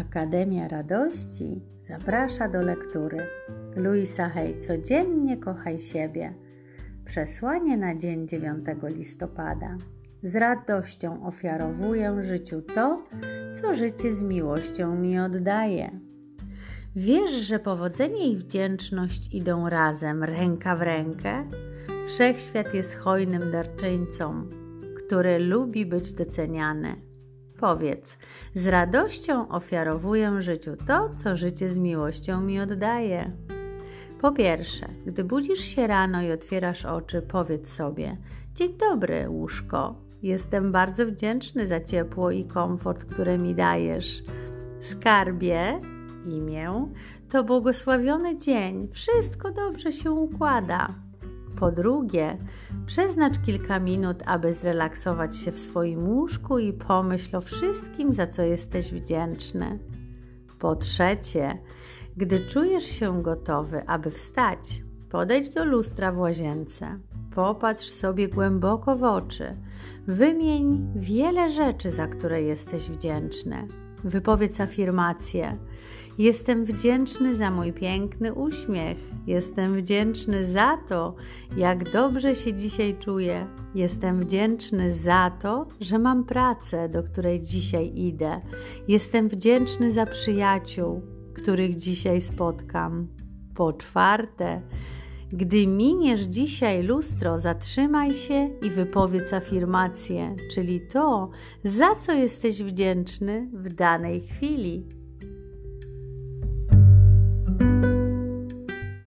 Akademia Radości zaprasza do lektury. Luisa Hay, codziennie kochaj siebie. Przesłanie na dzień 9 listopada. Z radością ofiarowuję życiu to, co życie z miłością mi oddaje. Wiesz, że powodzenie i wdzięczność idą razem, ręka w rękę? Wszechświat jest hojnym darczyńcą, który lubi być doceniany. Powiedz, z radością ofiarowuję życiu to, co życie z miłością mi oddaje. Po pierwsze, gdy budzisz się rano i otwierasz oczy, powiedz sobie: Dzień dobry, łóżko. Jestem bardzo wdzięczny za ciepło i komfort, które mi dajesz. Skarbie, imię, to błogosławiony dzień. Wszystko dobrze się układa. Po drugie, przeznacz kilka minut, aby zrelaksować się w swoim łóżku i pomyśl o wszystkim, za co jesteś wdzięczny. Po trzecie, gdy czujesz się gotowy, aby wstać, podejdź do lustra w łazience. Popatrz sobie głęboko w oczy. Wymień wiele rzeczy, za które jesteś wdzięczny. Wypowiedz afirmację. Jestem wdzięczny za mój piękny uśmiech. Jestem wdzięczny za to, jak dobrze się dzisiaj czuję. Jestem wdzięczny za to, że mam pracę, do której dzisiaj idę. Jestem wdzięczny za przyjaciół, których dzisiaj spotkam. Po czwarte, gdy miniesz dzisiaj lustro, zatrzymaj się i wypowiedz afirmację, czyli to, za co jesteś wdzięczny w danej chwili.